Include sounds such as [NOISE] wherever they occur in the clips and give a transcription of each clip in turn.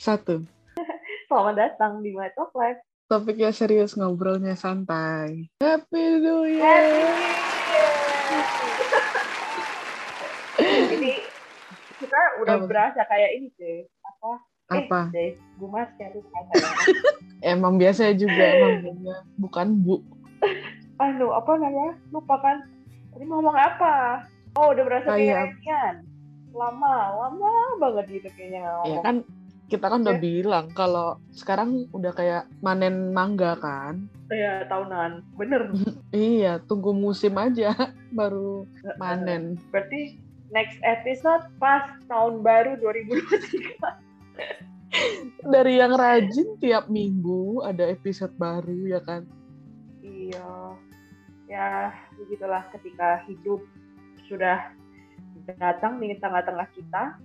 satu. Selamat datang di My Talk Live. Topiknya serius, ngobrolnya santai. Happy New Happy Year! [LAUGHS] Ini kita udah Apa? berasa kayak ini sih. Apa? Apa? Eh, deh, lupa saya. Emang biasa juga, emang bukan bu. [LAUGHS] Anu, apa namanya? Lupa kan? Tadi mau ngomong apa? Oh, udah berasa Kayak-. Lama, lama banget gitu kayaknya Ya kan kita kan udah Oke. bilang kalau sekarang udah kayak manen mangga kan. Iya, tahunan. Bener. [LAUGHS] Iya, tunggu musim aja [LAUGHS] baru manen. Berarti next episode pas tahun baru 2023. [LAUGHS] Dari yang rajin tiap minggu ada episode baru ya kan. Iya. Ya, begitulah ketika hidup sudah datang di tengah-tengah kita.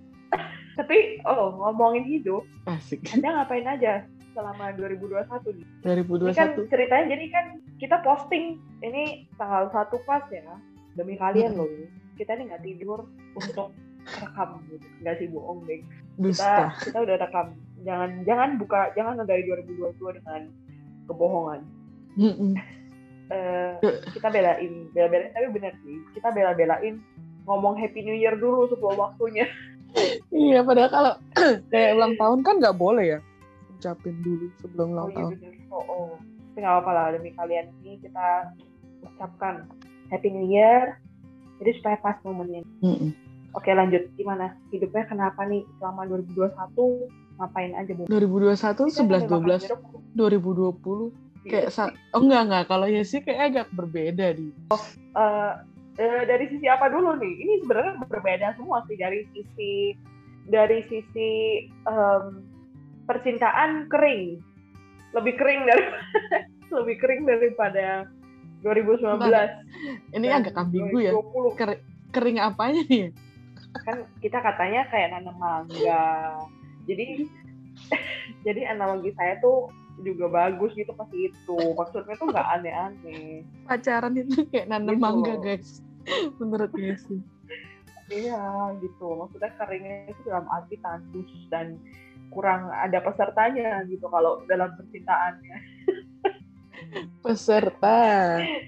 Tapi, oh, ngomongin hidup, Asik. Anda ngapain aja selama 2021 nih? Ini kan 2021. ceritanya, jadi kan kita posting, ini tanggal 1 pas ya, demi kalian Mm. loh ini. Kita nih nggak tidur untuk rekam gitu. Nggak sih, bohong, deh. Dusta. Kita, kita udah rekam. Jangan jangan buka, jangan dari 2022 dengan kebohongan. Mm-mm. eh, kita belain, bela-belain tapi bener sih, kita bela-belain ngomong Happy New Year dulu sebelum waktunya. Iya, padahal kalau [CLEARS THROAT] kayak ulang tahun kan nggak boleh ya ucapin dulu sebelum Oh ulang iya tahun. bener. Oh, oh. Tapi nggak apa-apa lah demi kalian ini kita ucapkan Happy New Year. Jadi supaya pas momennya. Mm-mm. Oke lanjut, gimana? Hidupnya kenapa nih selama 2021 ngapain aja bu? 2021 Kita 11 sampai 12 makan jeruk. 2020 kayak oh enggak enggak kalau ya sih kayak agak berbeda di Eh, eh, dari sisi apa dulu nih? Ini sebenarnya berbeda semua sih dari sisi dari sisi em, percintaan kering, lebih kering dari [LAUGHS] lebih kering daripada 2019. ini dan agak ambigu ya 2020. Ker- kering apanya nih Kan kita katanya kayak nanam mangga. Jadi [LAUGHS] jadi analogi saya tuh juga bagus gitu pas itu. Maksudnya tuh nggak aneh-aneh. pacaran itu kayak nanam Gitu mangga guys [LAUGHS] menurut gue sih Iya gitu, maksudnya keringnya itu dalam arti tandus dan kurang ada pesertanya gitu kalau dalam percintaannya. [LAUGHS] peserta.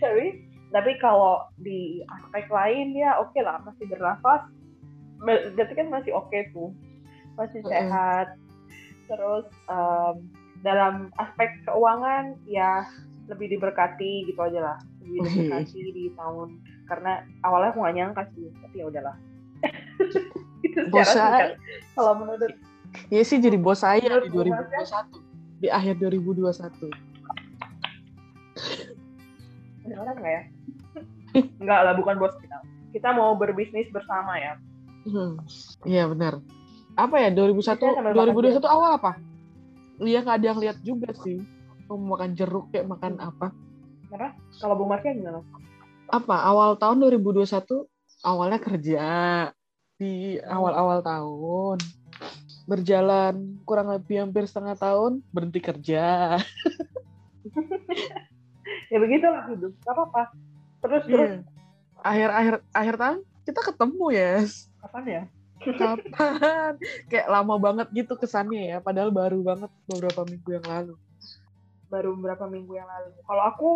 Tapi tapi kalau di aspek lain ya oke lah masih bernafas, Ber- berarti kan masih oke tuh, masih sehat. Terus em, dalam aspek keuangan ya lebih diberkati gitu aja lah, lebih diberkati di tahun. Karena awalnya aku nggak nyangka sih, tapi ya udahlah. [LAUGHS] itu secara Bosan. singkat. Kalau menurut ya sih jadi bos saya di Menurut Mas ya? 2021 di akhir 2021 ada orang nggak ya? [LAUGHS] Enggak lah, bukan bos kita. Kita mau berbisnis bersama ya. Hmm, iya benar apa ya 2001 Kita sambil makan 2021 awal apa Iya nggak ada yang lihat juga sih mau makan jeruk kayak makan apa Kenapa? Kalau Bung Markia gimana? apa awal tahun 2021 awalnya kerja di awal-awal tahun berjalan kurang lebih hampir setengah tahun berhenti kerja [LAUGHS] Ya begitulah hidup. Gak apa-apa. Terus terus Iya. akhir-akhir akhir tahun kita ketemu ya kapan ya? kapan [LAUGHS] kayak lama banget gitu kesannya ya padahal baru banget beberapa minggu yang lalu Baru beberapa minggu yang lalu. Kalau aku,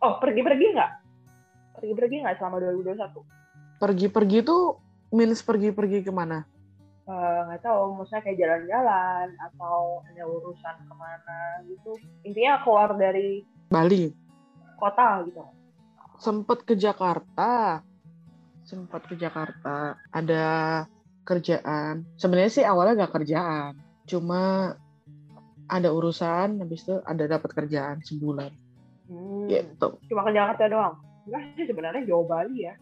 oh pergi-pergi nggak? Pergi-pergi nggak selama 2021? pergi-pergi tuh means pergi-pergi ke mana Eh, nggak tahu, maksudnya kayak jalan-jalan atau ada urusan ke mana gitu. Intinya keluar dari Bali kota gitu. sempet ke Jakarta sempat ke Jakarta ada kerjaan sebenarnya sih awalnya nggak kerjaan cuma ada urusan habis itu ada dapat kerjaan sebulan Hmm. gitu Cuma ke Jakarta doang. Enggak sih sebenarnya Jawa Bali ya.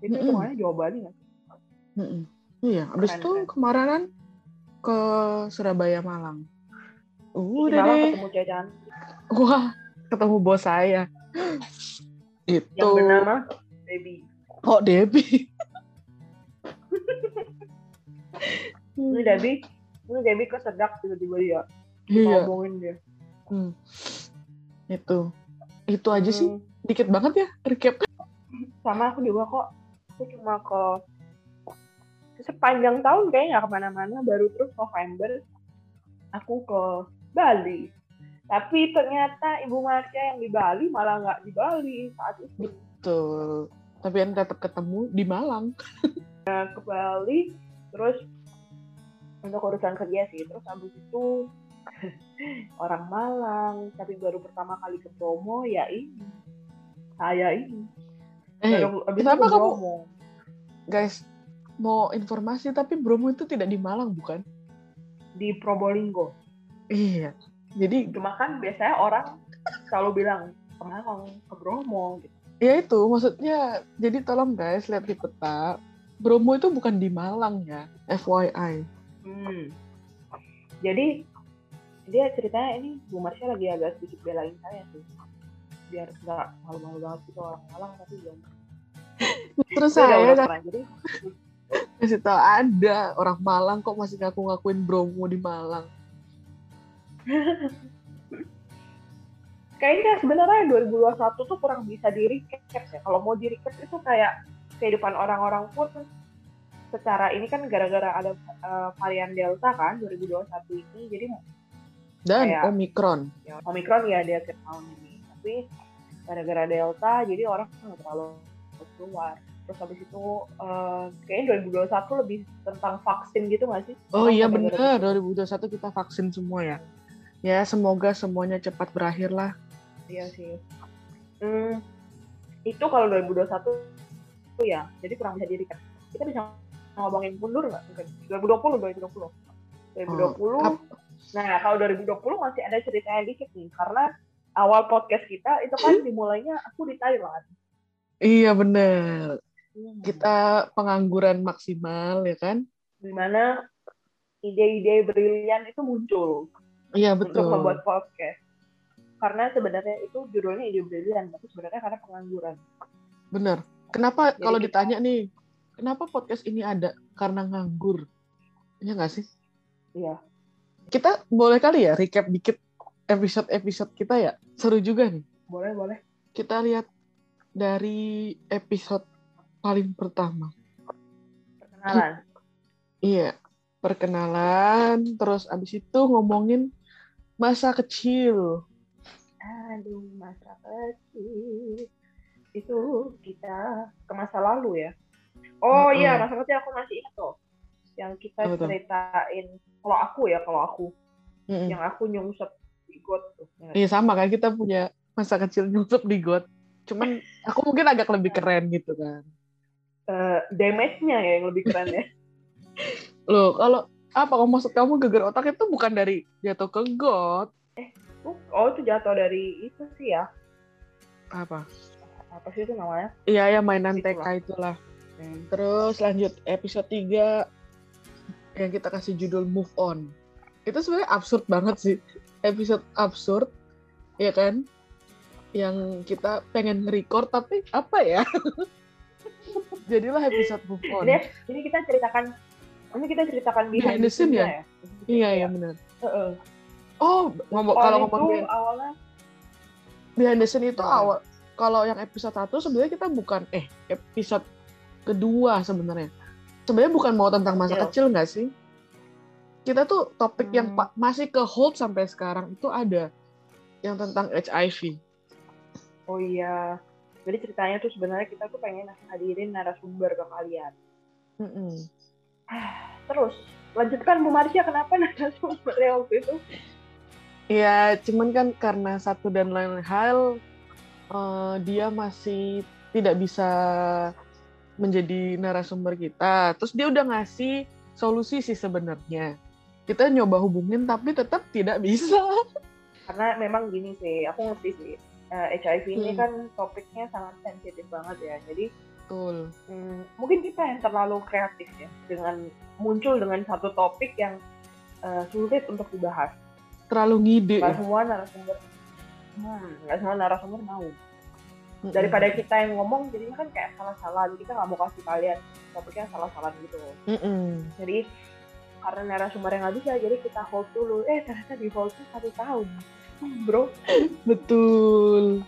Itu Mm-mm. semuanya Jawa Bali nggak sih? Mm-mm. iya habis Keren, itu kan ke Surabaya Malang Di udah Malang deh ketemu cantik wah ketemu bos saya itu yang bernama Baby. oh Debbie Ini Debbie, ini Debbie kesedak tiba-tiba dia iya ngomongin dia. Hmm. Itu. Itu aja sih. Hmm, Dikit banget ya recap. sama aku juga kok. Aku cuma ke sepanjang tahun kayaknya nggak ke mana-mana baru terus November aku ke Bali tapi ternyata Ibu Marsha yang di Bali malah nggak di Bali saat itu Betul. Tapi yang tetap ketemu di Malang. [LAUGHS] ke Bali terus untuk urusan kerja sih terus habis itu [LAUGHS] orang Malang tapi baru pertama kali ke Bromo ya ini saya ini Eh, baru habis kenapa kamu- Bromo. guys, mau informasi tapi Bromo itu tidak di Malang bukan? di Probolinggo Iya. Jadi cuma kan biasanya orang selalu bilang ke Malang ke Bromo gitu ya itu maksudnya jadi tolong guys lihat di peta. Bromo itu bukan di Malang ya, FYI. Hmm. Jadi dia ceritanya ini Bu Marsha lagi agak sedikit belain saya sih. Biar nggak malu-malu banget gitu orang Malang tapi belum. Terus Dia udah- saya udah pernah. Jadi kasih tahu ada orang Malang kok masih ngaku-ngakuin Bromo di Malang. [LAUGHS] kayaknya sebenarnya 2021 tuh kurang bisa di recap ya. Kalau mau di recap itu kayak kehidupan orang-orang pun secara ini kan gara-gara ada eh, varian Delta kan 2021 ini. Jadi Dan Kayak- Omikron. ya, Omikron ya di akhir tahun ini. Tapi gara-gara Delta jadi orang nggak terlalu keluar. Terus habis itu eh, kayaknya 2021 lebih tentang vaksin gitu nggak sih? Oh iya bener, gara-gara 2021 kita vaksin semua ya. Ya semoga semuanya cepat berakhir lah. Iya sih. Hmm, itu kalau 2021 itu ya, jadi kurang bisa diri kan. Kita bisa ngomongin mundur nggak? Mungkin 2020, 2020. 2020. ap- Nah, kalau 2020 masih ada ceritanya dikit nih, karena awal podcast kita itu kan [CLEARS THROAT] dimulainya aku di Thailand. Iya bener. Hmm. Kita pengangguran maksimal ya kan? Di mana ide-ide brilian itu muncul Iya untuk betul. membuat podcast. Karena sebenarnya itu judulnya ide brilian, tapi sebenarnya karena pengangguran. Bener. Kenapa Jadi kalau kita- ditanya nih, kenapa podcast ini ada? Karena nganggur. Iya nggak sih? Iya. Kita boleh kali ya recap dikit episode-episode kita ya? Seru juga nih. Boleh, boleh. Kita lihat dari episode paling pertama. Perkenalan. Iya, perkenalan, terus abis itu ngomongin masa kecil. Aduh, masa kecil. Itu kita ke masa lalu ya. Oh Mm-mm. iya, masa kecil aku masih ingat tuh. Yang kita tuh? ceritain, kalau aku ya, kalau aku. Mm-mm. Yang aku nyungsep di got tuh. Ya. Iya sama kan kita punya masa kecil nyusup di got. Cuman aku mungkin agak lebih keren gitu kan. Eh, damage-nya ya yang lebih keren ya. [LAUGHS] Loh, kalau apa kalau maksud kamu geger otak itu bukan dari jatuh ke got. Oh, itu jatuh dari itu sih ya. Apa? Apa sih itu namanya? Iya ya mainan Itulah. TK itulah. Terus lanjut episode 3 yang kita kasih judul Move On. Itu sebenarnya absurd banget sih. Episode absurd, ya kan? Yang kita pengen record tapi apa ya? [LAUGHS] Jadilah episode Move On. Ini, ini kita ceritakan ini kita ceritakan behind, Behind the scene scene-nya ya? Iya, iya benar. Heeh. Oh, ngomong kalau itu ngomong behind, awalnya behind the scene itu awal kalau yang episode 1 sebenarnya kita bukan eh episode kedua sebenarnya. Sebenarnya bukan mau tentang masa Iya. kecil nggak sih? Kita tuh topik yang Hmm. pa- masih ke hold sampai sekarang itu ada yang tentang HIV. Oh iya. Jadi ceritanya tuh sebenarnya kita tuh pengen hadirin narasumber ke kalian. Mm-mm. Terus lanjutkan Bu Marsha kenapa narasumbernya waktu itu? Ya, cuman kan karena satu dan lain hal eh, dia masih tidak bisa menjadi narasumber kita. Terus dia udah ngasih solusi sih sebenarnya. Kita nyoba hubungin tapi tetap tidak bisa. Karena memang gini sih, aku ngerti sih. Eh, HIV ini Hmm. kan topiknya sangat sensitif banget ya. Jadi Betul. hmm, mungkin kita yang terlalu kreatif ya dengan muncul dengan satu topik yang eh, sulit untuk dibahas. Terlalu ngide. Gak ya. semua narasumber, hmm, nggak semua narasumber mau. Mm-mm. Daripada kita yang ngomong, jadinya kan kayak salah-salah. Jadi kita nggak mau kasih kalian topiknya salah-salah gitu. Mm-mm. Jadi karena narasumber yang nggak bisa, jadi kita hold dulu. Eh ternyata di hold tuh satu tahun, [LAUGHS] bro. Betul.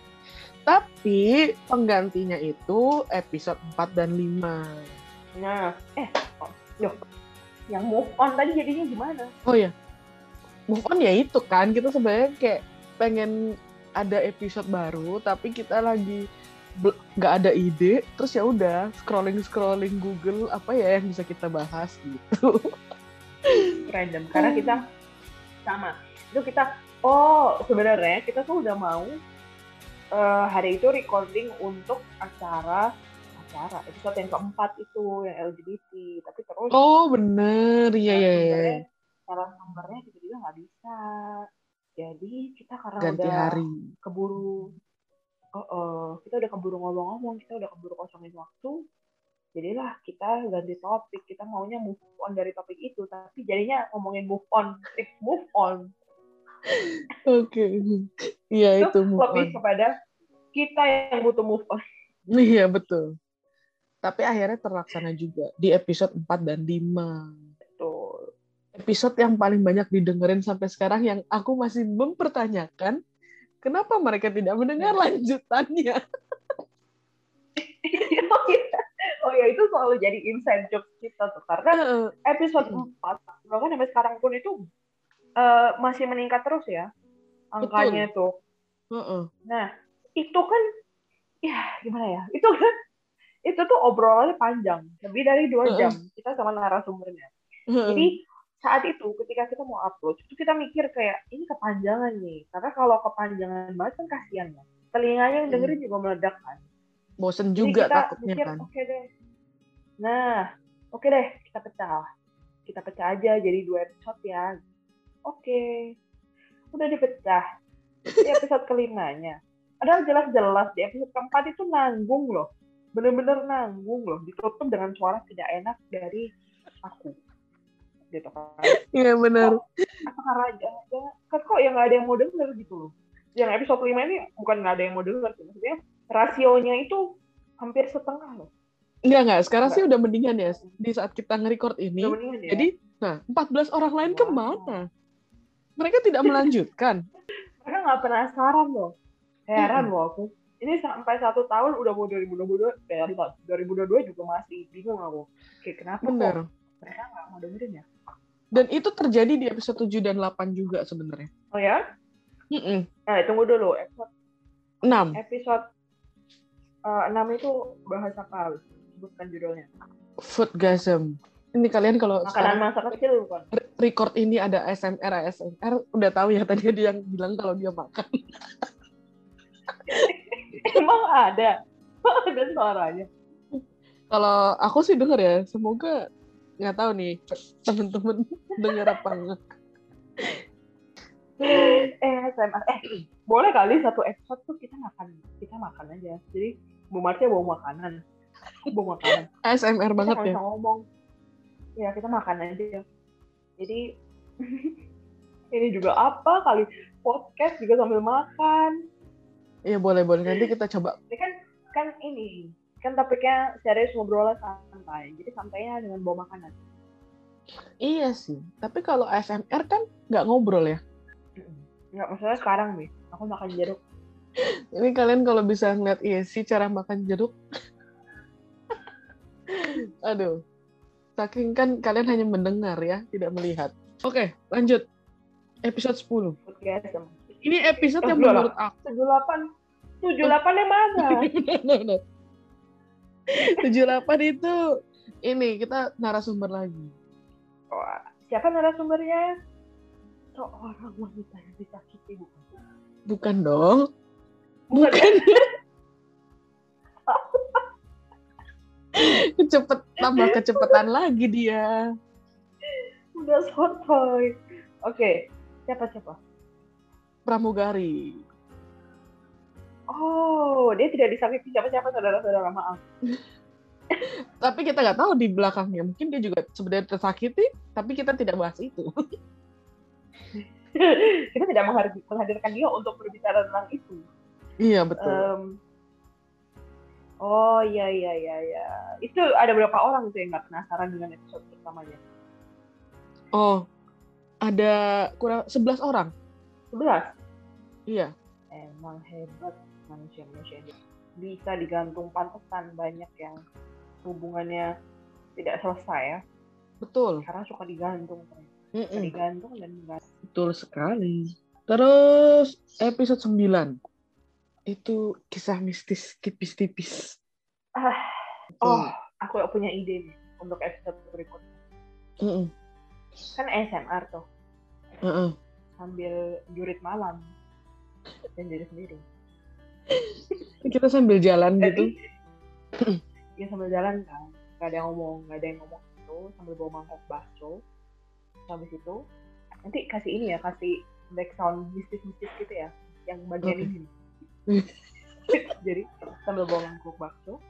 Tapi penggantinya itu episode 4 dan 5. Nah, eh Yang move on tadi jadinya gimana? Oh ya, move on ya itu kan kita sebenarnya kayak pengen ada episode baru tapi kita lagi nggak ada ide terus ya udah scrolling scrolling Google apa ya yang bisa kita bahas gitu. Random. Karena kita sama. Itu kita, oh sebenarnya kita tuh udah mau eh, hari itu recording untuk acara acara episode yang keempat itu yang LGBT tapi terus Oh bener, iya iya iya. narasumbernya narasumbernya tiba-tiba nggak bisa jadi kita karena Ganti udah hari. keburu oh, oh, kita udah keburu ngomong-ngomong kita udah keburu kosongin waktu jadilah kita ganti topik kita maunya move on dari topik itu tapi jadinya ngomongin move on tips move on Oke, iya itu itu move lebih on. kepada kita yang butuh move on Iya betul. Tapi akhirnya terlaksana juga di episode 4 dan 5. betul Episode yang paling banyak didengerin sampai sekarang yang aku masih mempertanyakan kenapa mereka tidak mendengar lanjutannya. [LAUGHS] oh iya oh iya itu selalu jadi inside joke kita tuh karena episode 4 bahkan sampai sekarang pun itu eh, masih meningkat terus ya angkanya tuh Heeh. Nah, itu kan, ya gimana ya? Itu kan, [LAUGHS] itu tuh obrolannya panjang, lebih dari dua jam kita sama narasumbernya. Heeh. Jadi saat itu ketika kita mau upload, itu kita mikir kayak ini kepanjangan nih, karena kalau kepanjangan banget kan kasihan ya. Telinganya yang dengerin juga meledak kan. Bosen Jadi juga kita takutnya mikir, kan. Oke deh. Nah, oke deh, kita pecah. Kita pecah aja jadi dua episode ya. Oke. Udah dipecah. Di episode [LAUGHS] kelimanya. Padahal jelas-jelas di episode keempat itu nanggung loh. Bener-bener nanggung loh. Ditutup dengan suara tidak enak dari aku. Gitu kan. Iya benar. Jangan, jangan, kan kok yang nggak ada yang mau denger gitu loh. Yang episode 5 ini bukan nggak ada yang mau denger. Maksudnya rasionya itu hampir setengah loh. Enggak enggak, sekarang sih udah mendingan ya di saat kita nge-record ini. Udah mendingan ya. Jadi, nah 14 orang lain Wow. ke mana? Mereka tidak melanjutkan. [LAUGHS] mereka nggak penasaran loh heran loh aku ini sampai satu tahun udah mau 2022 eh, 2022 juga masih bingung aku kayak kenapa Bener. kok mereka nggak mau dengerin ya Dan itu terjadi di episode 7 dan 8 juga sebenarnya. oh ya Mm-mm. nah tunggu dulu episode 6. episode eh, 6 itu bahasa apa sebutkan judulnya Foodgasm. Ini kalian kalau makanan sekarang masa kecil bukan record ini ada ASMR ASMR udah tahu ya tadi dia yang bilang kalau dia makan. [LAUGHS] emang ada? Ada suaranya? Kalau aku sih denger ya, semoga nggak tahu nih temen-temen [LAUGHS] denger apa enggak. eh SMA eh [CLEARS THROAT] boleh kali satu episode tuh kita makan kita makan aja. Jadi Bu Marsha bawa makanan. Bawa makanan. ASMR kita banget nggak ya. ngomong. Ya kita makan aja jadi [LAUGHS] ini juga apa kali podcast juga sambil makan Iya boleh boleh nanti kita coba. ini kan kan ini kan topiknya serius ngobrolnya santai jadi santainya dengan bawa makanan Iya sih. Tapi kalau ASMR kan nggak ngobrol ya. nggak maksudnya sekarang nih aku makan jeruk [LAUGHS] Ini kalian kalau bisa ngeliat iya sih cara makan jeruk. [LAUGHS] Aduh. Saking kan kalian hanya mendengar ya, tidak melihat. Oke, lanjut. Episode 10. podcast Ini episode yang Oh, menurut aku tujuh delapan tujuh delapan yang mana [LAUGHS] no, no. 78 itu ini kita narasumber lagi. Wah, siapa narasumbernya seorang wanita yang disakiti bukan Bukan dong. bukan ya? [LAUGHS] Cepet tambah kecepatan lagi dia. udah sotoy oke siapa siapa Pramugari. oh dia tidak disakiti siapa siapa saudara-saudara maaf [LAUGHS] Tapi kita nggak tahu di belakangnya. Mungkin dia juga sebenarnya tersakiti, tapi kita tidak bahas itu. [LAUGHS] kita tidak menghadir- menghadirkan dia untuk berbicara tentang itu iya betul. Em, oh iya iya iya iya itu ada berapa orang tuh yang nggak penasaran dengan episode pertamanya Oh, ada kurang 11 orang. 11 Iya. emang hebat manusia-manusia ini bisa digantung pantesan banyak yang hubungannya tidak selesai ya betul. Sekarang suka digantung. Suka Mm-mm. digantung dan digantung. Betul sekali. Terus episode 9. Itu kisah mistis tipis-tipis. Ah, oh, aku punya ide nih untuk episode berikutnya. Mm-mm. Kan ASMR tuh, Mm-mm. sambil jurit malam dan diri sendiri. [LAUGHS] Kita sambil jalan gitu. Jadi, ya sambil jalan kan, gak ada yang ngomong, gak ada yang ngomong itu sambil bawa mangkok bakso. Habis itu, nanti kasih ini ya, kasih background mistis-mistis gitu ya, yang bagian Oke. ini. [LAUGHS] Jadi sambil bawa mangkok bakso,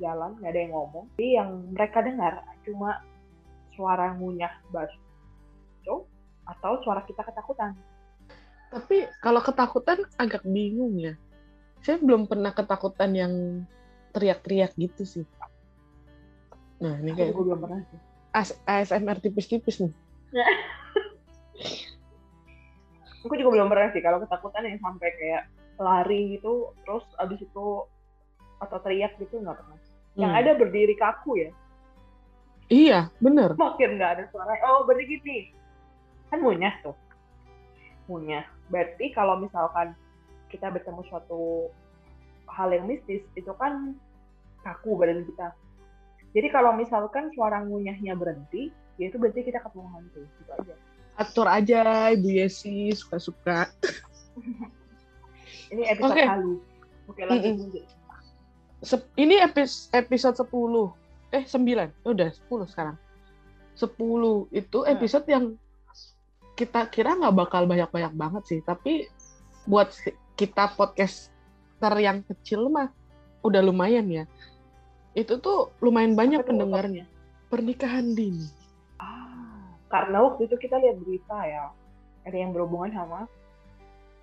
jalan gak ada yang ngomong. Jadi yang mereka dengar cuma suara ngunyah bakso atau suara kita ketakutan. Tapi kalau ketakutan agak bingung ya. Saya belum pernah ketakutan yang teriak-teriak gitu sih. Nah, ini kayak juga belum pernah sih. AS- ASMR tipis-tipis nih. [LAUGHS] Aku juga belum pernah sih kalau ketakutan yang sampai kayak lari gitu, terus abis itu atau teriak gitu nggak pernah. Yang Hmm. ada berdiri kaku ya, Iya, bener. makin nggak ada suara. Oh berarti gini, kan munyah tuh, munyah. Berarti kalau misalkan kita bertemu suatu hal yang mistis, itu kan kaku badan kita. Jadi kalau misalkan suara ngunyahnya berhenti, ya itu berarti kita ketemu hantu. Gitu aja. Atur aja, Ibu Yesi, suka-suka. [LAUGHS] Ini episode Oke. halu. Oke lanjut. Mm-mm. lanjut. Sep- ini epis- episode 10. Eh, 9. Udah, 10 sekarang. 10 itu Hmm. episode yang kita kira nggak bakal banyak-banyak banget sih. Tapi buat kita podcaster yang kecil mah udah lumayan ya. Itu tuh lumayan banyak Apa tuh pendengarnya. Pernikahan dini. Ah, karena waktu itu kita lihat berita ya, ada yang berhubungan sama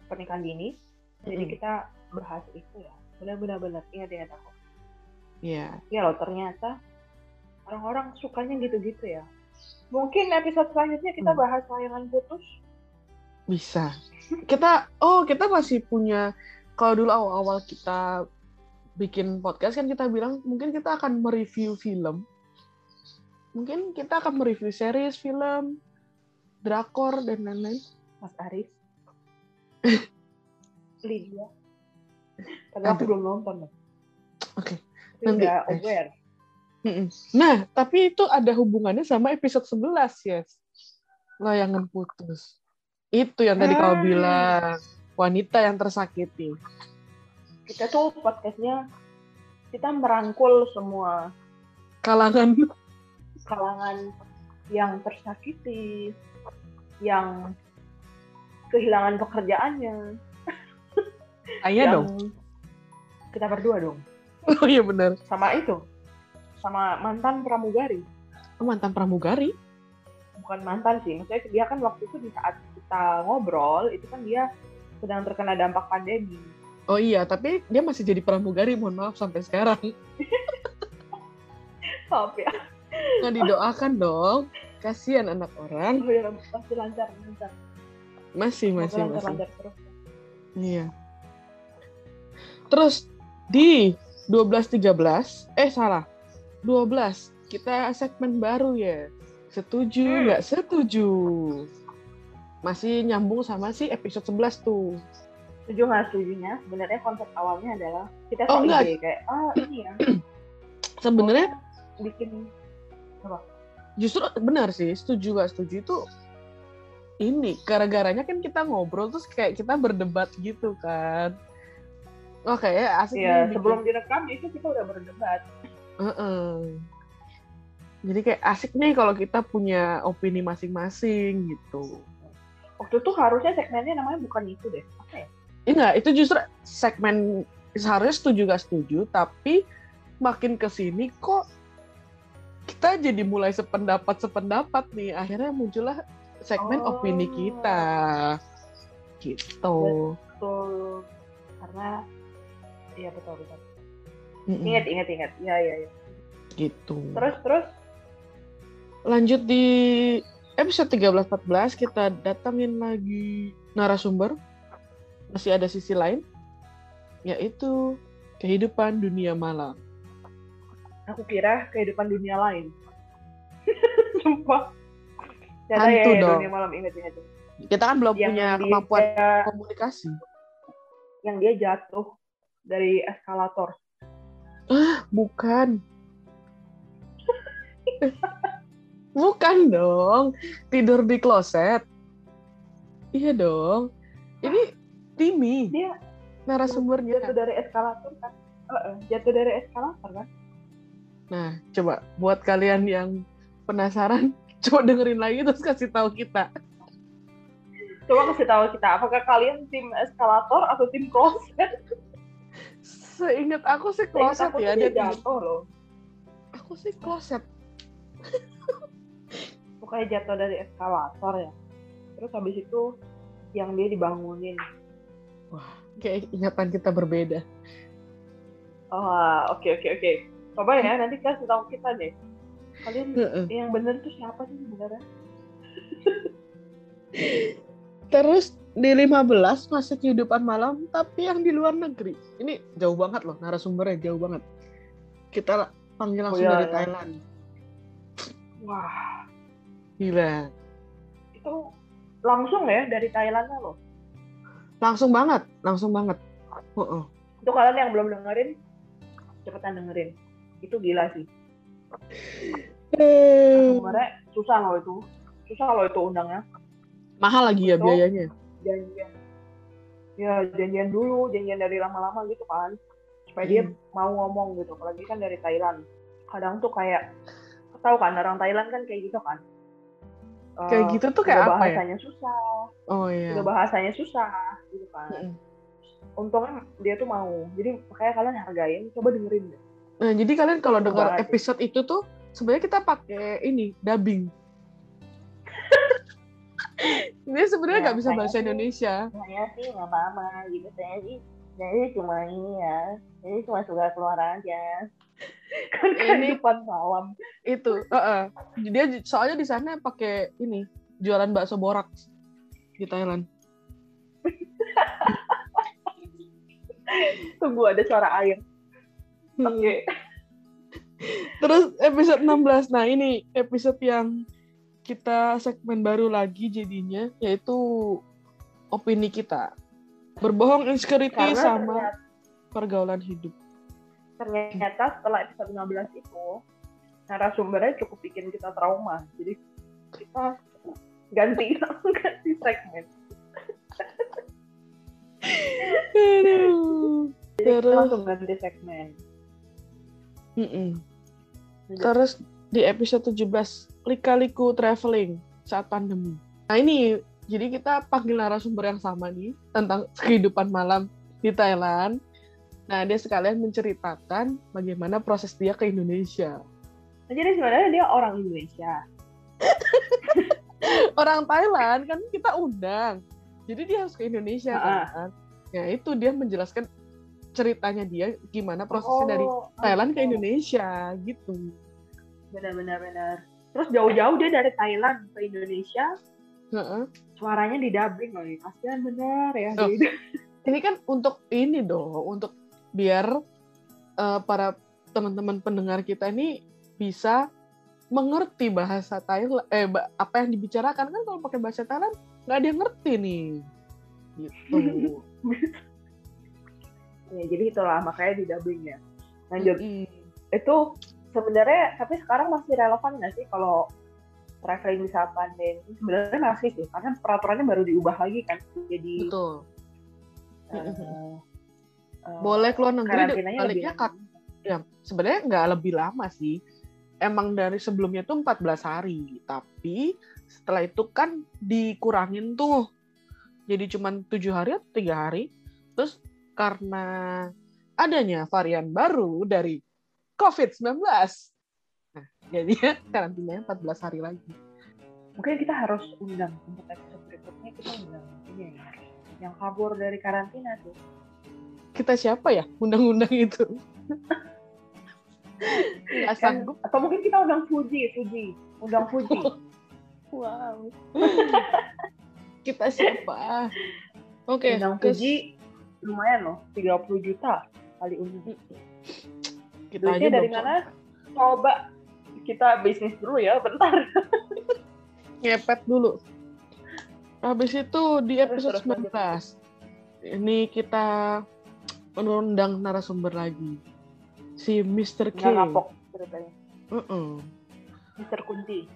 pernikahan dini. Jadi Mm-mm. kita bahas itu ya. Benar-benar benar ingat-ingat aku. Iya. Ya loh ternyata orang-orang sukanya gitu-gitu ya. Mungkin episode selanjutnya kita Hmm. bahas layangan putus. Bisa. Kita, oh kita masih punya, kalau dulu awal-awal kita bikin podcast kan kita bilang mungkin kita akan mereview film. Mungkin kita akan mereview series, film, drakor, dan lain-lain. Mas Aris. [LAUGHS] Lydia. Padahal aku belum nonton. Oke, Tapi nanti. udah aware. Nah, tapi itu ada hubungannya sama episode 11, yes. Layangan putus. Itu yang tadi kau Ah. bilang. Wanita yang tersakiti. Kita tuh podcastnya kita merangkul semua Kalangan kalangan yang tersakiti, yang kehilangan pekerjaannya, saya yang dong. kita berdua dong, [LAUGHS] Oh iya benar. sama itu, sama mantan pramugari, Oh, mantan pramugari. bukan mantan sih, maksudnya dia kan waktu itu di saat kita ngobrol itu kan dia sedang terkena dampak pandemi. Oh iya, tapi dia masih jadi pramugari, mohon maaf sampai sekarang. [LAUGHS] Maaf ya, Nggak didoakan dong. Kasihan anak orang. masih lancar, lancar, Masih, Semoga masih, lancar, masih. lancar terus. Iya. Terus di 12.13, eh salah, 12, kita segmen baru ya. Setuju, Hmm. nggak setuju. Masih nyambung sama si episode 11 tuh. Setuju nggak setujunya? Sebenarnya konsep awalnya adalah kita Oh, enggak. ide kayak, ah ini ya, [CLEARS THROAT] Sebenarnya bikin justru benar sih, setuju nggak setuju itu ini gara-garanya kan kita ngobrol terus kayak kita berdebat gitu kan. Oh kayak asik ya nih bikin- sebelum direkam itu kita udah berdebat. Heeh. Jadi kayak asik nih kalau kita punya opini masing-masing gitu. Waktu itu harusnya segmennya namanya bukan itu deh. Apa ya? Enggak, itu justru segmen seharusnya setuju gak setuju, tapi makin ke sini kok kita jadi mulai sependapat sependapat nih. Akhirnya muncullah segmen Oh. opini kita. Gitu. Betul. Karena iya betul betul. Mm-mm. Ingat ingat ingat. Iya iya iya. Gitu. Terus terus Lanjut di episode 13-14 kita datangin lagi narasumber. Masih ada sisi lain yaitu kehidupan dunia malam. aku kira kehidupan dunia lain. [LAUGHS] sumpah. Ternyata Hantu ya, dong. dunia malam ingat ingat. Kita kan belum Yang punya dia- kemampuan komunikasi. yang dia jatuh dari eskalator. Bukan. [LAUGHS] Bukan dong. Tidur di kloset. Iya dong. Ini Timi Dia narasumbernya. jatuh dari eskalator kan? Heeh, jatuh dari eskalator kan? Nah, coba buat kalian yang penasaran, [LAUGHS] coba dengerin lagi terus kasih tahu kita. Coba kasih tahu kita, apakah kalian tim eskalator atau tim kloset? [LAUGHS] Seingat aku sih kloset aku ya, dia jatuh loh. Aku sih kloset. [LAUGHS] Pokoknya jatuh dari eskalator ya. Terus habis itu yang dia dibangunin. Kayak ingatan kita berbeda. Oh, oke oke oke. Coba ya, [LAUGHS] nanti kasih tahu kita deh. Kalian Heeh. yang bener tuh siapa sih sebenarnya? [LAUGHS] Terus di 15 masih kehidupan malam tapi yang di luar negeri. Ini jauh banget loh narasumbernya jauh banget. Kita panggil langsung iya, dari iya. Thailand. Wah, Gila. itu langsung ya dari Thailand loh. Langsung banget, langsung banget. Heeh. Itu kalian yang belum dengerin, cepetan dengerin. Itu gila sih. Eh, Sebenarnya susah loh itu. Susah loh itu undangnya. mahal lagi ya Betul. biayanya. Janjian. Ya, janjian dulu, janjian dari lama-lama gitu kan. Supaya dia Hmm. mau ngomong gitu. Apalagi kan dari Thailand. Kadang tuh kayak, tahu kan orang Thailand kan kayak gitu kan. Kayak gitu tuh kayak apa ya? bahasanya susah, Oh iya. udah bahasanya susah gitu kan. Mm-mm. Untungnya dia tuh mau. Jadi makanya kalian hargain, coba dengerin deh. Nah, jadi kalian kalau dengar episode itu tuh sebenarnya kita pakai ini dubbing. Dia sebenarnya Ya, nggak bisa kayak bahasa sih. Indonesia. Saya sih nggak apa-apa gitu. Saya sih, saya cuma ini ya. Saya cuma suka keluar aja. [LAUGHS] kan Ini- kehidupan malam. Itu, heeh. Dia j- soalnya di sana pakai ini jualan bakso borak di Thailand. [LAUGHS] Tunggu ada suara air. Oke. Terus episode 16. Nah, ini episode yang kita segmen baru lagi jadinya yaitu opini kita. Berbohong insecurity Karena sama ternyata, pergaulan hidup. ternyata setelah episode 15 itu narasumbernya cukup bikin kita trauma. Jadi kita ganti [LAUGHS] ganti segmen. Aduh. Kita Terus langsung ganti segmen. Mm-mm. Terus di episode 17 lika-liku traveling saat pandemi. Nah ini jadi kita panggil narasumber yang sama nih tentang [LAUGHS] kehidupan malam di Thailand. Nah dia sekalian menceritakan bagaimana proses dia ke Indonesia. Nah, jadi sebenarnya dia orang Indonesia. [LAUGHS] Orang Thailand kan kita undang, jadi dia harus ke Indonesia Ah. kan. Ya itu dia menjelaskan ceritanya dia gimana prosesnya dari Oh, Thailand ke oke. Indonesia gitu. Benar-benar benar. Terus jauh-jauh dia dari Thailand ke Indonesia, Heeh. suaranya di dubbing loh. Kasihan bener ya. Oh. Gitu. ini kan untuk ini dong, untuk biar eh, para teman-teman pendengar kita ini bisa mengerti bahasa Thailand, eh apa yang dibicarakan kan kalau pakai bahasa Thailand nggak ada yang ngerti nih, gitu. [LAUGHS] Ya, jadi itulah makanya di dubbing ya. Lanjut. Mm-mm. Itu sebenarnya tapi sekarang masih relevan nggak sih kalau traveling di saat pandemi? Sebenarnya masih sih, karena peraturannya baru diubah lagi kan. Jadi Betul. Mm-mm. eh, Boleh keluar negeri, baliknya kat- ya sebenarnya nggak lebih lama sih. Emang dari sebelumnya tuh 14 hari, tapi setelah itu kan dikurangin tuh. Jadi cuman tujuh hari atau tiga hari. Terus karena adanya varian baru dari COVID-19. Nah, jadinya [LAUGHS] karantinanya 14 hari lagi. Mungkin kita harus undang untuk episode berikutnya kita undang ini ya, yang kabur dari karantina tuh. Kita siapa ya undang-undang itu? Nggak Kan, sanggup. atau mungkin kita undang Fuji, Fuji, undang Fuji. [LAUGHS] Wow. [LAUGHS] Kita siapa? Oke, undang ke- Fuji lumayan loh, 30 juta kali undang. Kita aja dari belum mana? Coba kita bisnis dulu ya, bentar. [LAUGHS] ngepet dulu. Habis itu di episode Terus, terus, 19 ini kita mengundang narasumber lagi. Si Mr. K. Nggak kapok ceritanya. Uh-uh. Mister Kunti.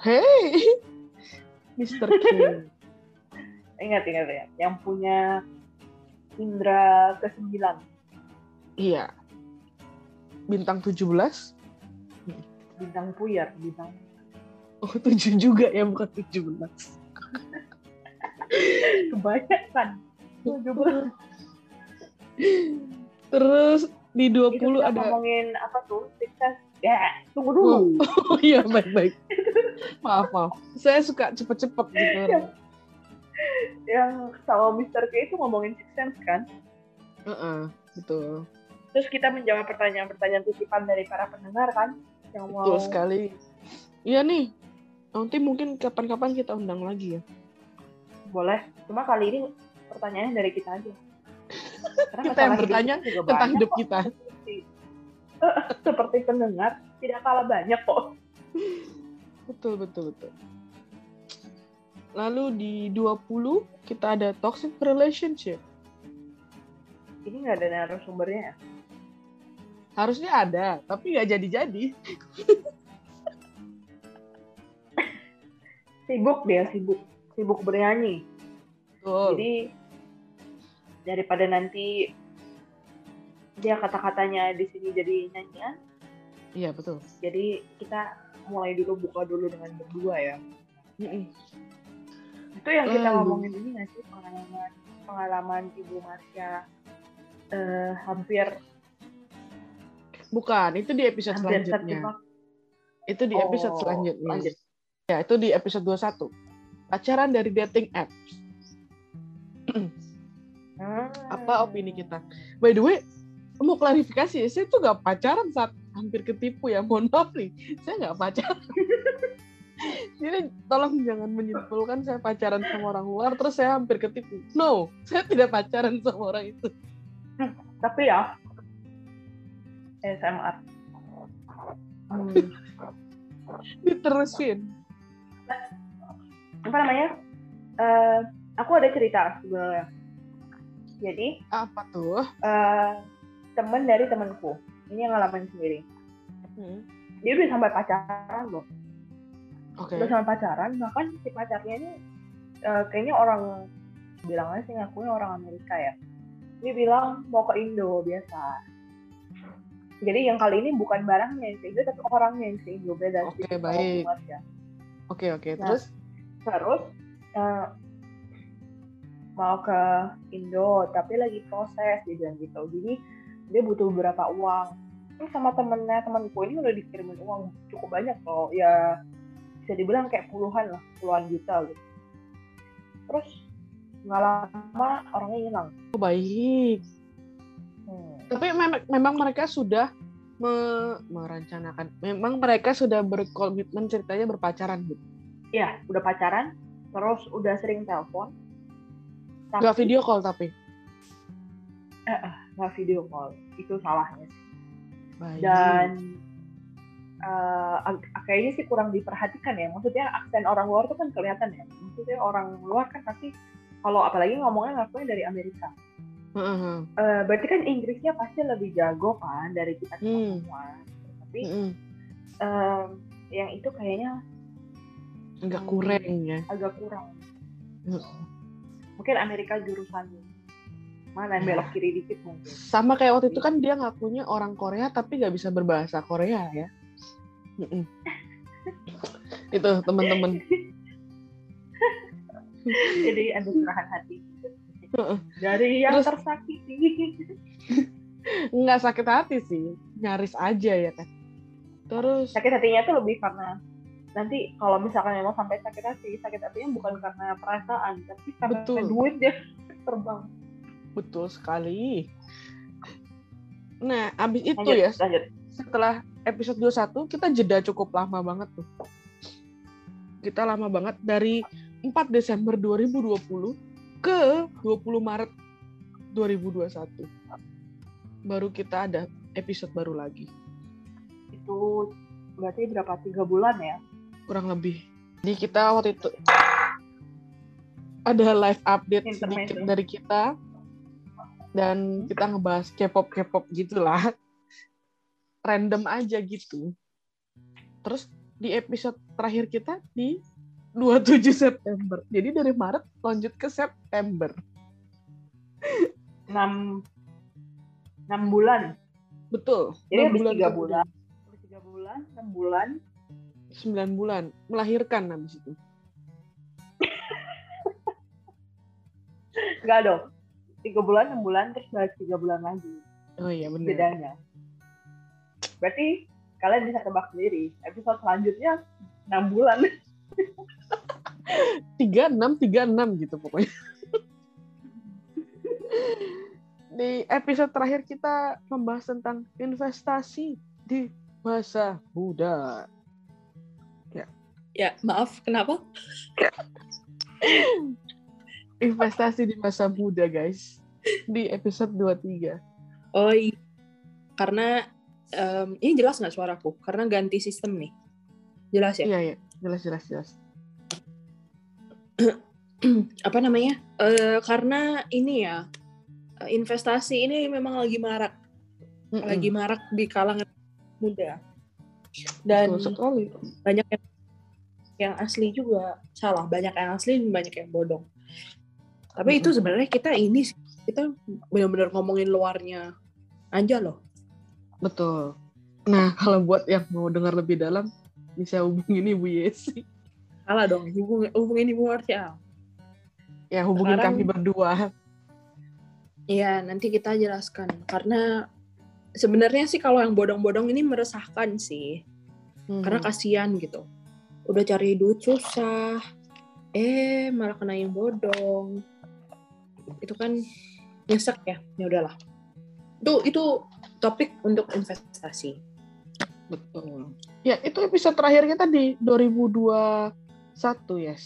Hey, [LAUGHS] Mr. K. [LAUGHS] Ingat, ingat ya. Yang punya indra ke-9. iya. Bintang 17. Bintang puyar, bintang Oh, [LAUGHS] 7 juga ya, bukan 17. [LAUGHS] kebanyakan. 17. Terus di 20 Itu ada ngomongin apa tuh? Sukses. Ya, tunggu dulu. Oh [LAUGHS] iya, baik-baik. maaf, maaf. Saya suka cepet-cepet gitu. Yang sama Mr. K itu ngomongin Six Sense kan? Heeh, betul. Terus kita menjawab pertanyaan-pertanyaan titipan dari para pendengar kan? Yang mau Betul sekali. Iya nih. Nanti mungkin kapan-kapan kita undang lagi ya. boleh. Cuma kali ini pertanyaannya dari kita aja. Karena Kita yang hidup bertanya juga Tentang hidup kok. kita. Seperti, [LAUGHS] seperti pendengar tidak kalah banyak kok. Betul, betul, betul. Lalu di 20 kita ada toxic relationship. Ini nggak ada narasumbernya ya? Harusnya ada, tapi nggak jadi-jadi. Sibuk dia, sibuk. Sibuk bernyanyi. Betul. Jadi daripada nanti dia kata-katanya di sini jadi nyanyian, Iya, betul. jadi kita mulai dulu buka dulu dengan berdua ya. Mm-mm. Itu yang kita Lalu. ngomongin ini nggak sih pengalaman pengalaman Ibu Marsha eh, hampir Bukan, itu di episode hampir selanjutnya. Itu di episode Oh, selanjutnya. lanjut. Ya, itu di episode 21. Pacaran dari dating apps. Hmm. [CLEARS THROAT] Apa opini kita? By the way, mau klarifikasi ya, saya tuh nggak pacaran saat hampir ketipu ya. Mohon maaf nih, saya nggak pacaran. [LAUGHS] Jadi tolong jangan menyimpulkan saya pacaran sama orang luar terus saya hampir ketipu. No, saya tidak pacaran sama orang itu. Tapi ya SMR. Hmm. Diterusin. Apa namanya? Eh, aku ada cerita sebenarnya. Jadi Apa tuh? eh, temen dari temanku ini yang ngalamin sendiri. Hmm. Dia udah sampai pacaran loh. Oke. Udah sampai pacaran, bahkan si pacarnya ini eh, kayaknya orang bilangnya sih ngakunya orang Amerika ya. Dia bilang mau ke Indo biasa. Jadi yang kali ini bukan barangnya yang ke Indo, tapi orangnya yang ke Indo beda. Oke, sama baik. Ya. Oke, oke. Nah. Terus Terus eh, mau ke Indo, tapi lagi proses dia bilang gitu. Jadi dia butuh beberapa uang. Terus sama temennya temanku ini udah dikirimin uang cukup banyak loh. Ya bisa dibilang kayak puluhan lah, puluhan juta gitu. Terus nggak lama orangnya hilang. oh, baik. Tapi memang memang mereka sudah me- merencanakan. Memang mereka sudah berkomitmen ceritanya berpacaran gitu. Iya, udah pacaran, terus udah sering telepon. Tapi Gak video call tapi. nggak video call. Itu salahnya. Baik. dan eh, ag- kayaknya sih kurang diperhatikan ya. Maksudnya aksen orang luar tuh kan kelihatan ya. Maksudnya orang luar kan pasti kalau apalagi ngomongnya ngakunya dari Amerika. Heeh. Eh, berarti kan Inggrisnya pasti lebih jago kan dari kita Hmm. semua. Tapi Heeh. em, yang itu kayaknya Enggak Hmm. kurang ya. agak kurang. Heeh. Mungkin Amerika jurusan mana yang Ya. belok kiri dikit mungkin. Sama kayak waktu itu kan dia ngakunya orang Korea tapi nggak bisa berbahasa Korea ya. Itu teman-teman. [LAUGHS] Jadi ada curahan hati. Dari yang Terus- tersakiti. [LAUGHS] Nggak sakit hati sih, nyaris aja ya kan. Terus sakit hatinya tuh lebih karena nanti kalau misalkan memang sampai sakit hati sakit hatinya bukan karena perasaan tapi karena Betul. duit dia terbang betul sekali. Nah, abis itu lanjut ya lanjut setelah episode 21 kita jeda cukup lama banget tuh. Kita lama banget dari 4 Desember 2020 ke 20 Maret 2021. Baru kita ada episode baru lagi. itu berarti berapa tiga bulan ya kurang lebih. Jadi kita waktu itu ada live update Intermezzo. sedikit dari kita dan kita ngebahas K-pop K-pop gitulah. Random aja gitu. Terus di episode terakhir kita di 27 September. Jadi dari Maret lanjut ke September. enam enam bulan Betul. jadi habis tiga kemudian. bulan habis tiga bulan enam bulan 9 bulan. Melahirkan habis itu. [LAUGHS] enggak dong tiga bulan enam bulan terus balik tiga bulan lagi Oh iya benar. bedanya berarti kalian bisa tebak sendiri episode selanjutnya enam bulan 36 36 gitu pokoknya. Di episode terakhir kita membahas tentang investasi di masa muda. Ya, maaf, kenapa? Investasi di masa muda, guys. Di episode 23. Oh iya. Karena em, ini jelas nggak suaraku? Karena ganti sistem nih. Jelas ya? Iya, iya. Jelas, jelas, jelas. [CLEARS THROAT] Apa namanya? Eh, karena ini ya, eh, investasi ini memang lagi marak. Mm-mm. Lagi marak di kalangan muda. Dan Betul sekali. banyak yang, yang asli juga. Salah, banyak yang asli banyak yang bodong. Tapi itu Mm-mm. sebenarnya kita ini kita benar-benar ngomongin luarnya aja loh. Betul. Nah, kalau buat yang mau dengar lebih dalam, bisa hubungin Ibu Yesi. Salah dong, hubungin, hubungin Ibu Martial. Ya, hubungin Sekarang- kami berdua. Iya, nanti kita jelaskan. Karena sebenarnya sih kalau yang bodong-bodong ini meresahkan sih. Karena Hmm. kasihan gitu. Udah cari duit susah. Eh, malah kena yang bodong. Itu kan nyesek ya. Ya udahlah. Itu itu topik untuk investasi. Betul. Ya, itu episode terakhir kita di 2021, yes.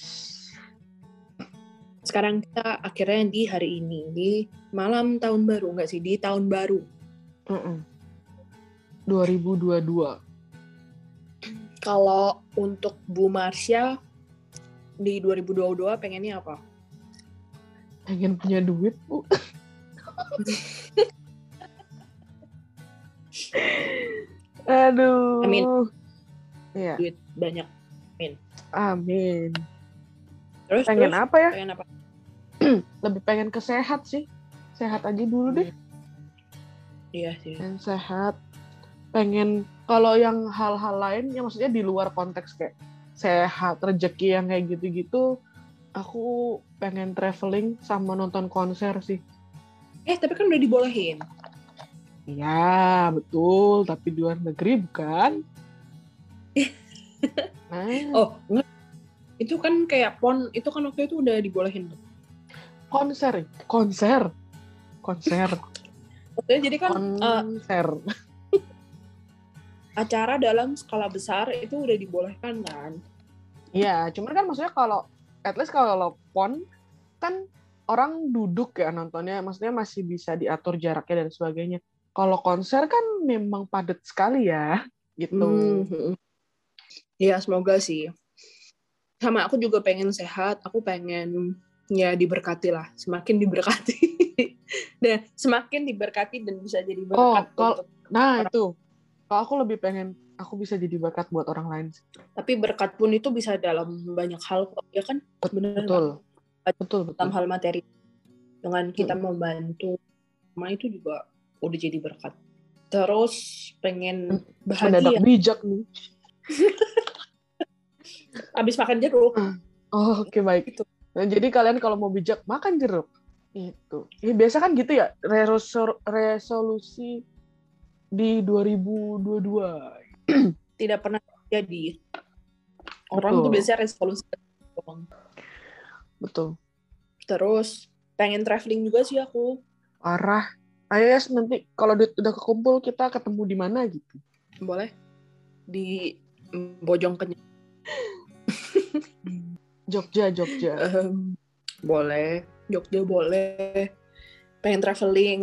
Sekarang kita akhirnya di hari ini di malam tahun baru enggak sih? Di tahun baru. Mm-mm. 2022. Kalau untuk Bu Marsha di 2022 pengennya apa? Pengen punya duit, Bu. [LAUGHS] Aduh. Amin. Iya, Duit banyak. amin. Terus Pengen terus, apa ya? pengen apa? [CLEARS THROAT] Lebih pengen ke sehat sih. Sehat aja dulu deh. Iya sih. Pengen sehat. Pengen kalau yang hal-hal lain ya maksudnya di luar konteks kayak sehat, rezeki yang kayak gitu-gitu, aku pengen traveling sama nonton konser sih. Eh, tapi kan udah dibolehin. Iya, betul. Tapi di luar negeri bukan? Nah, [LAUGHS] Oh. Itu kan kayak pon, itu kan waktu itu udah dibolehin. konser, konser, konser, Maksudnya jadi kan eh, konser. [LAUGHS] acara dalam skala besar itu udah dibolehkan kan. Iya, cuman kan maksudnya kalau at least kalau pon kan orang duduk ya nontonnya, maksudnya masih bisa diatur jaraknya dan sebagainya. Kalau konser kan memang padat sekali ya, gitu. Hmm. Iya, semoga sih. Sama aku juga pengen sehat, aku pengen ya diberkati lah, semakin diberkati. dan [LAUGHS] semakin diberkati dan bisa jadi Oh, berkat kalau- untuk Nah itu, kalau aku lebih pengen aku bisa jadi berkat buat orang lain. sih. tapi berkat pun itu bisa dalam banyak hal kok, ya kan? Bener Betul, betul, betul. dalam hal materi dengan kita Hmm. membantu sama itu juga udah jadi berkat terus pengen Mendadak bahagia bijak nih. [LAUGHS] abis makan jeruk Oh, oke baik. Gitu. Nah, jadi kalian kalau mau bijak makan jeruk. Itu. Ya, biasa kan gitu ya, resol- resolusi di 2022. [CLEARS THROAT] tidak pernah jadi orang Betul. tuh biasanya resolusi. Betul. terus pengen traveling juga sih aku Parah. Ayo ya nanti kalau duit udah kekumpul kita ketemu di mana gitu. boleh di Bojong Kenyang [LAUGHS] Jogja, Jogja. Ehem, boleh Jogja boleh pengen traveling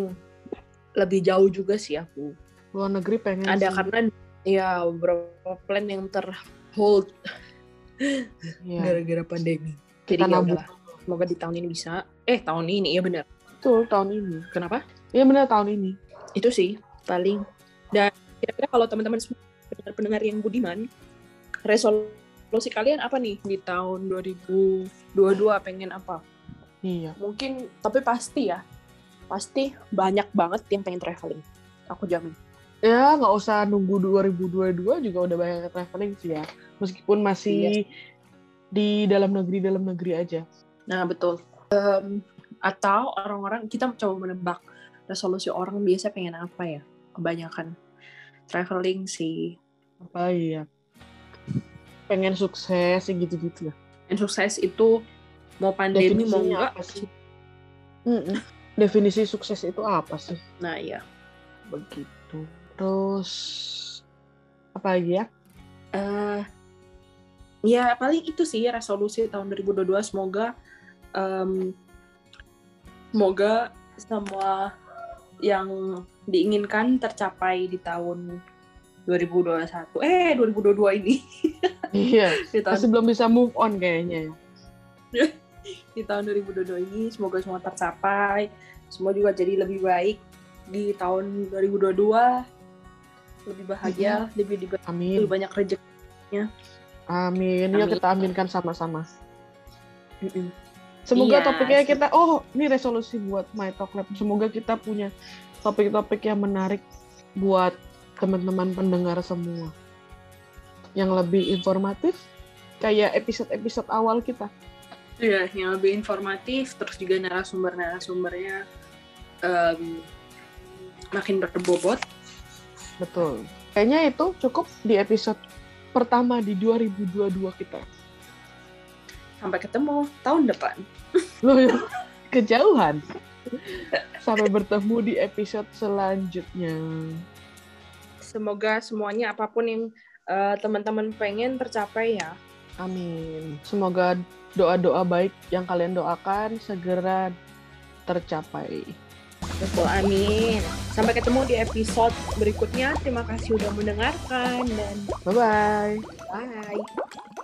lebih jauh juga sih aku Luar negeri pengen ada sih. karena ya beberapa plan yang terhold Iya. gara-gara pandemi. Kita Jadi ya. Semoga di tahun ini bisa. Eh tahun ini ya benar. Betul, tahun ini. Kenapa? Iya benar tahun ini. Itu sih paling. Dan kira-kira kalau teman-teman semua pendengar-pendengar yang budiman, resolusi kalian apa nih di tahun 2022 pengen apa? Iya. Mungkin tapi pasti ya. Pasti banyak banget yang pengen traveling. Aku jamin. Ya nggak usah nunggu 2022 juga udah banyak traveling sih ya. Meskipun masih di dalam negeri dalam negeri aja. Nah, betul. Em, atau orang-orang kita coba menebak resolusi orang biasa pengen apa ya? Kebanyakan traveling sih. Apa ya? Pengen sukses gitu-gitu ya. Dan sukses itu mau pandemi mau Definisinya enggak. apa sih? Mm-mm. Definisi sukses itu apa sih? Nah, iya. Begitu. Terus apa lagi ya? eh ya paling itu sih resolusi tahun 2022 semoga em, semoga semua yang diinginkan tercapai di tahun 2021 eh 2022 ini [LAUGHS] Iya. [LAUGHS] di tahun Masih belum bisa move on kayaknya ya. [LAUGHS] di tahun 2022 ini semoga semua tercapai semua juga jadi lebih baik di tahun 2022 lebih bahagia lebih, lebih Amin. banyak rezeki Amin. Ya Amin. kita aminkan sama-sama. Semoga Iya, topiknya sih. kita, oh ini resolusi buat My Talk Lab. Semoga kita punya topik-topik yang menarik buat teman-teman pendengar semua. Yang lebih informatif, kayak episode-episode awal kita. Iya, yang lebih informatif, terus juga narasumber-narasumbernya em, makin berbobot. Betul. Kayaknya itu cukup di episode pertama di 2022 kita. Sampai ketemu tahun depan. Loh, kejauhan. Sampai bertemu di episode selanjutnya. Semoga semuanya apa pun yang eh, teman-teman pengen tercapai ya. Amin. Semoga doa-doa baik yang kalian doakan segera tercapai. Betul, amin. Sampai ketemu di episode berikutnya. Terima kasih sudah mendengarkan dan Bye-bye. bye.